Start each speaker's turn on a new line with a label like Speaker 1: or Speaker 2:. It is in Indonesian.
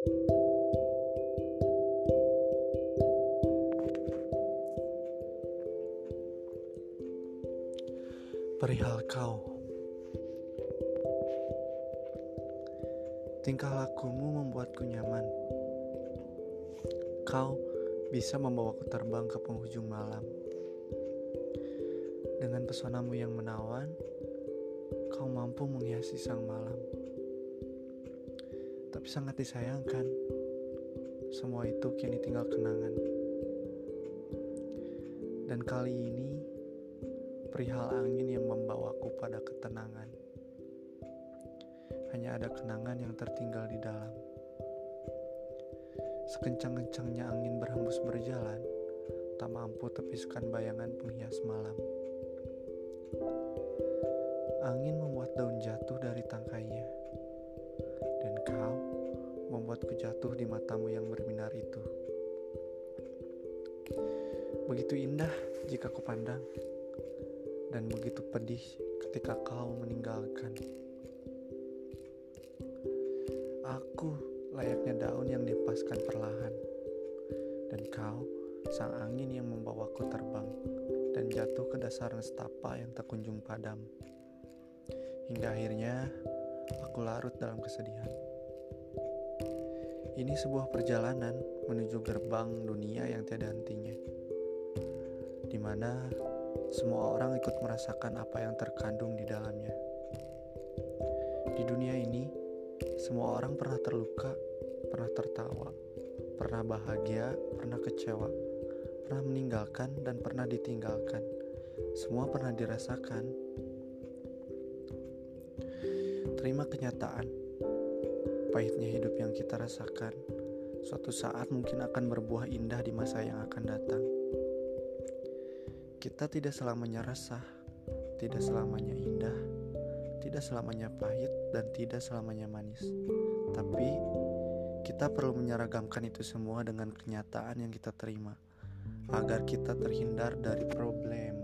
Speaker 1: Perihal kau. Tingkah lakumu membuatku nyaman. Kau bisa membawaku terbang ke penghujung malam. Dengan pesonamu yang menawan Kau mampu menghiasi sang malam Tapi sangat disayangkan Semua itu kini tinggal kenangan Dan kali ini perihal angin yang membawaku pada ketenangan. Hanya ada kenangan yang tertinggal di dalam. Sekencang-kencangnya angin berhembus berjalan, tak mampu tepiskan bayangan penghias malam. Angin membuat daun jatuh jatuh di matamu yang berbinar itu. Begitu indah jika kupandang. pandang dan begitu pedih ketika kau meninggalkan. Aku layaknya daun yang dipaskan perlahan, dan kau sang angin yang membawaku terbang dan jatuh ke dasar nestapa yang tak kunjung padam. Hingga akhirnya aku larut dalam kesedihan. Ini sebuah perjalanan menuju gerbang dunia yang tiada hentinya, di mana semua orang ikut merasakan apa yang terkandung di dalamnya. Di dunia ini, semua orang pernah terluka, pernah tertawa, pernah bahagia, pernah kecewa, pernah meninggalkan, dan pernah ditinggalkan. Semua pernah dirasakan. Terima kenyataan, pahitnya hidup yang kita rasakan. Suatu saat mungkin akan berbuah indah di masa yang akan datang. Kita tidak selamanya resah, tidak selamanya indah, tidak selamanya pahit, dan tidak selamanya manis. Tapi kita perlu menyeragamkan itu semua dengan kenyataan yang kita terima, agar kita terhindar dari problem